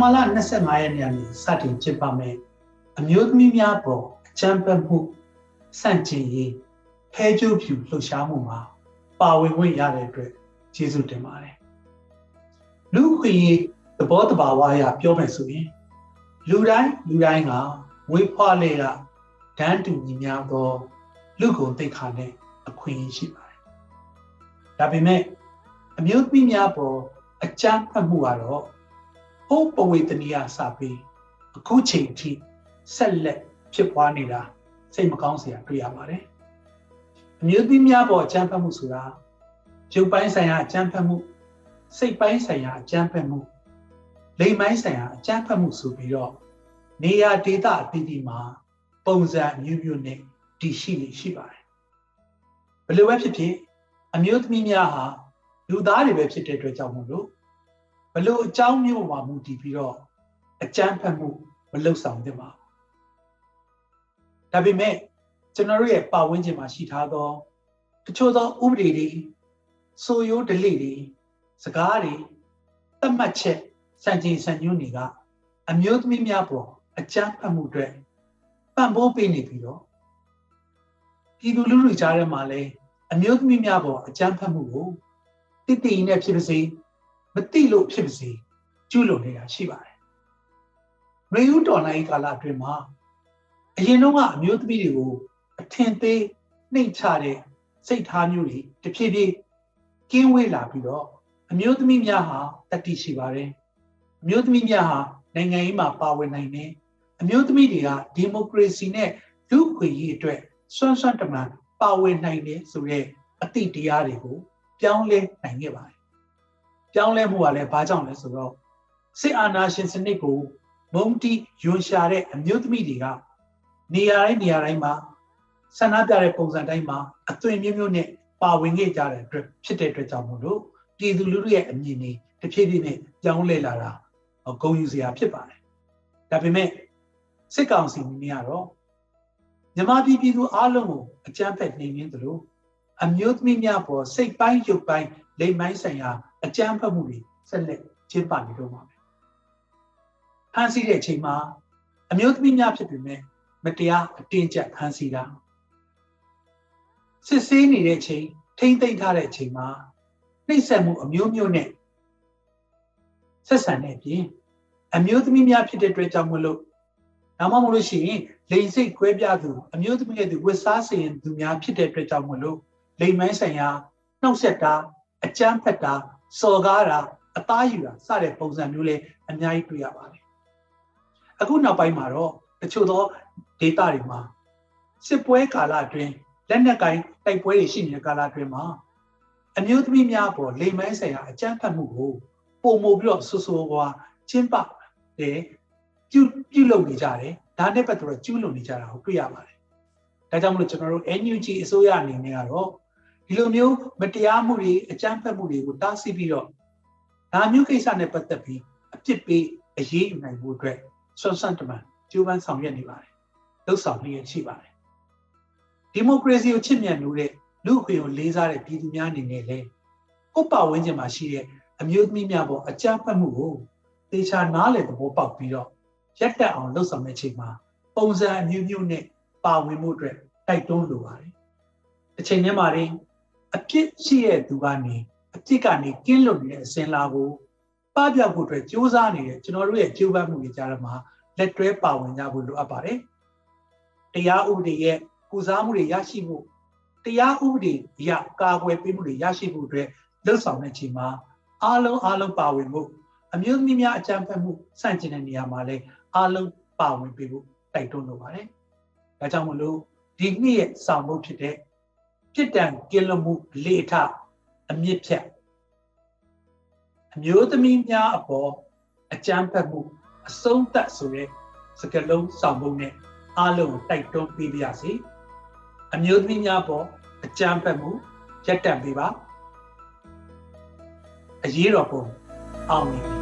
နိုဝင်ဘာလ25ရက်နေ့ကနေစတင်ကျင်းပမယ်အမျိုးသမီးများပေါ်အကြံပတ်မှုစန့်ကျင်ရေးဖဲကျိုးဖြူလှုပ်ရှားမှုမှာပါဝင်ခွင့်ရတဲ့အတွက်ကျေးဇူးတင်ပါတယ်လူခွေသဘောတဘာဝအရပြောမယ်ဆိုရင်လူတိုင်းလူတိုင်းကဝေးဖွားလေကဒန်းတူညီများသောလူကုန်တိတ်ခါနဲ့အခွင့်အရေးရှိပါတယ်ဒါပေမဲ့အမျိုးသမီးများပေါ်အကြမ်းဖက်မှုကတော့ ဟိုးပဝေတနီယစပြီးအခုချိန်ထိဆက်လက်ဖြစ်ပွားနေတာစိတ်မကောင်းစရာတွေ့ရပါတယ်အမျိုးသမီးများပေါ်အကြမ်းဖက်မှုဆိုတာရုပ်ပိုင်းဆိုင်ရာအကြမ်းဖက်မှုစိတ်ပိုင်းဆိုင်ရာအကြမ်းဖက်မှုလိမ်ပိုင်းဆိုင်ရာအကြမ်းဖက်မှုဆိုပြီးတော့နေရာဒေသအသီးသီးမှာပုံစံအမျိုးမျိုးနဲ့တည်ရှိနေရှိပါတယ်ဘယ်လိုပဲဖြစ်ဖြစ်အမျိုးသမီးများဟာလူသားတွေပဲဖြစ်တဲ့အတွက်ကြောင့်မို့လို့ ဘလို့အကြောင်းမျိုးမှာမူတည်ပြီးတော့အကြမ်းဖက်မှုမလုပ်ဆောင်သင့်ပါဘူးဒါပေမဲ့ကျွန်တော်တို့ရဲ့ပတ်ဝန်းကျင်မှာရှိထားသောတချို့သောဥပဒေတွေဆိုရိုးဒလိတွေစကားတွေသတ်မှတ်ချက်စံချိန်စံညွှန်းတွေကအမျိုးသမီးများပေါ်အကြမ်းဖက်မှုတွေပံ့ပိုးပေးနေပြီးတော့ပြည်သူလူထုကြားထဲမှာလည်းအမျိုးသမီးများပေါ်အကြမ်းဖက်မှုကိုတိတိနဲ့ဖြစ်ပါစေ မတိလို့ဖြစ်ပါစေကျူးလွန်နေတာရှိပါတယ်။ရေဦးတော်နိုင်ကာလအတွင်းမှာအရင်တော့ကအမျိုးသမီးတွေကိုအထင်သေးနှိမ့်ချတဲ့စိတ်ထားမျိုးတွေတဖြည်းဖြည်းကင်းဝေးလာပြီးတော့အမျိုးသမီးများဟာတတိရှိပါတယ်။အမျိုးသမီးများဟာနိုင်ငံရေးမှာပါဝင်နိုင်တယ်။အမျိုးသမီးတွေကဒီမိုကရေစီနဲ့လူ့အခွင့်အရေးအတွက်စွမ်းစွမ်းတမန်ပါဝင်နိုင်တယ်ဆိုတဲ့အသည့်တရားတွေကိုပြောင်းလဲနိုင်ခဲ့ပါတယ် ပြောင်းလဲမှုကလည်းဘာကြောင့်လဲဆိုတော့စစ်အာဏာရှင်စနစ်ကိုမုံတီယွန်ရှာတဲ့အမျိုးသမီးတွေကနေရာတိုင်းနေရာတိုင်းမှာဆန္ဒပြတဲ့ပုံစံတိုင်းမှာအသွင်မျိုးမျိုးနဲ့ပါဝင်ခဲ့ကြတဲ့အတွက်ဖြစ်တဲ့အတွက်ကြောင့်မို့လို့ပြည်သူလူထုရဲ့အမြင်တွေတဖြည်းဖြည်းနဲ့ပြောင်းလဲလာတာဂုဏ်ယူစရာဖြစ်ပါတယ်ဒါပေမဲ့စစ်ကောင်စီမင်းကတော့မြမပြည်ပြည်သူအားလုံးကိုအကြမ်းဖက်နှိမ်နင်းသလိုအမျိုးသမီးများပေါ်စိတ်ပိုင်းရုပ်ပိုင်း လိမ်ပိုင်းဆိုင်ရာအကြမ်းဖက်မှုတွေဆက်လက်ကျင်းပနေတော့ပါမယ်။ဖန်ဆီးတဲ့အချိန်မှာအမျိုးသမီးများဖြစ်ပေမဲ့မတရားအတင်းကျပ်ဖန်ဆီးတာစစ်ဆေးနေတဲ့အချိန်ထိမ့်သိမ့်ထားတဲ့အချိန်မှာနှိပ်စက်မှုအမျိုးမျိုးနဲ့ဆက်ဆံတဲ့အပြင်အမျိုးသမီးများဖြစ်တဲ့အတွက်ကြောင့်မလို့ဒါမှမဟုတ်လို့ရှိရင်လိန်စိတ်ခွဲပြသူအမျိုးသမီးရဲ့သူဝတ်စားစေရင်သူများဖြစ်တဲ့အတွက်ကြောင့်မလို့လိမ်မိုင်းဆိုင်ရာနှောက်ဆက်တာ အကြမ်းဖက်တာစော်ကားတာအသားယူတာစတဲ့ပုံစံမျိုးလေးအများကြီးတွေ့ရပါတယ်အခုနောက်ပိုင်းမှာတော့တချို့သောဒေတာတွေမှာစစ်ပွဲကာလအတွင်းလက်နက်ကိုင်တိုက်ပွဲတွေရှိနေတဲ့ကာလအတွင်းမှာအမျိုးသမီးများပေါ်လိမ်မိုင်းဆိုင်ရာအကြမ်းဖက်မှုကိုပုံမို့ပြီးတော့ဆူဆူကွာကျင်းပတယ်ပြုပြုလုပ်နေကြတယ်ဒါနဲ့ပတ်သက်တော့ကျူးလွန်နေကြတာကိုတွေ့ရပါတယ်ဒါကြောင့်မလို့ကျွန်တော်တို့ NUG အစိုးရအနေနဲ့ကတော့ ဒီလိုမျိုးမတရားမှုတွေအကြမ်းဖက်မှုတွေကိုတားဆီးပြီးတော့ဒါမျိုးကိစ္စနဲ့ပတ်သက်ပြီးအပြစ်ပေးအရေးယူနိုင်ဖို့အတွက်ဆွမ်းဆန့်တမန်ကြိုးပမ်းဆောင်ရွက်နေပါတယ်လှုပ်ဆောင်နေရရှိပါတယ်ဒီမိုကရေစီကိုချစ်မြတ်လို့တဲ့လူ့အခွင့်အရေးလေးစားတဲ့ပြည်သူများအနေနဲ့လည်းကိုယ့်ပတ်ဝန်းကျင်မှာရှိတဲ့အမျိုးသမီးများပေါ်အကြမ်းဖက်မှုကိုသေချာနားလည်သဘောပေါက်ပြီးတော့ရက်တက်အောင်လှုပ်ဆောင်တဲ့ချိန်မှာပုံစံအမျိုးမျိုးနဲ့ပါဝင်မှုအတွက်တိုက်တွန်းလိုပါတယ်တစ်ချိန်တည်းမှာရင် အပြစ်ရှိတဲ့သူကနေအပြစ်ကနေကင်းလွတ်နေတဲ့အစဉ်လာကိုပပျောက်ဖို့အတွက်ကြိုးစားနေတဲ့ကျွန်တော်တို့ရဲ့ကြိုးပမ်းမှုတွေကြားမှာလက်တွဲပါဝင်ကြဖို့လိုအပ်ပါတယ်။တရားဥပဒေရဲ့ကုစားမှုတွေရရှိဖို့တရားဥပဒေအရကာကွယ်ပေးမှုတွေရရှိဖို့အတွက်လှုပ်ဆောင်တဲ့ချိန်မှာအားလုံးအားလုံးပါဝင်ဖို့အမျိုးသမီးများအကြံဖက်မှုစန့်ကျင်တဲ့နေရာမှာလည်းအားလုံးပါဝင်ပေးဖို့တိုက်တွန်းလိုပါတယ်။ဒါကြောင့်မလို့ဒီနေ့ရဲ့ဆောင်မှုဖြစ်တဲ့ ပြစ်ဒဏ်ကင်းလွတ်မှုလေထအမြင့်ဖြတ်အမျိုးသမီးများအပေါ်အကြမ်းဖက်မှုအဆုံးသတ်ဆိုတဲ့စကားလုံးဆောင်ဖို့နဲ့အားလုံးတိုက်တွန်းပေးပါရစေအမျိုးသမီးများပေါ်အကြမ်းဖက်မှုရပ်တန့်ပေးပါအရေးတော်ပုံအောင်မြင်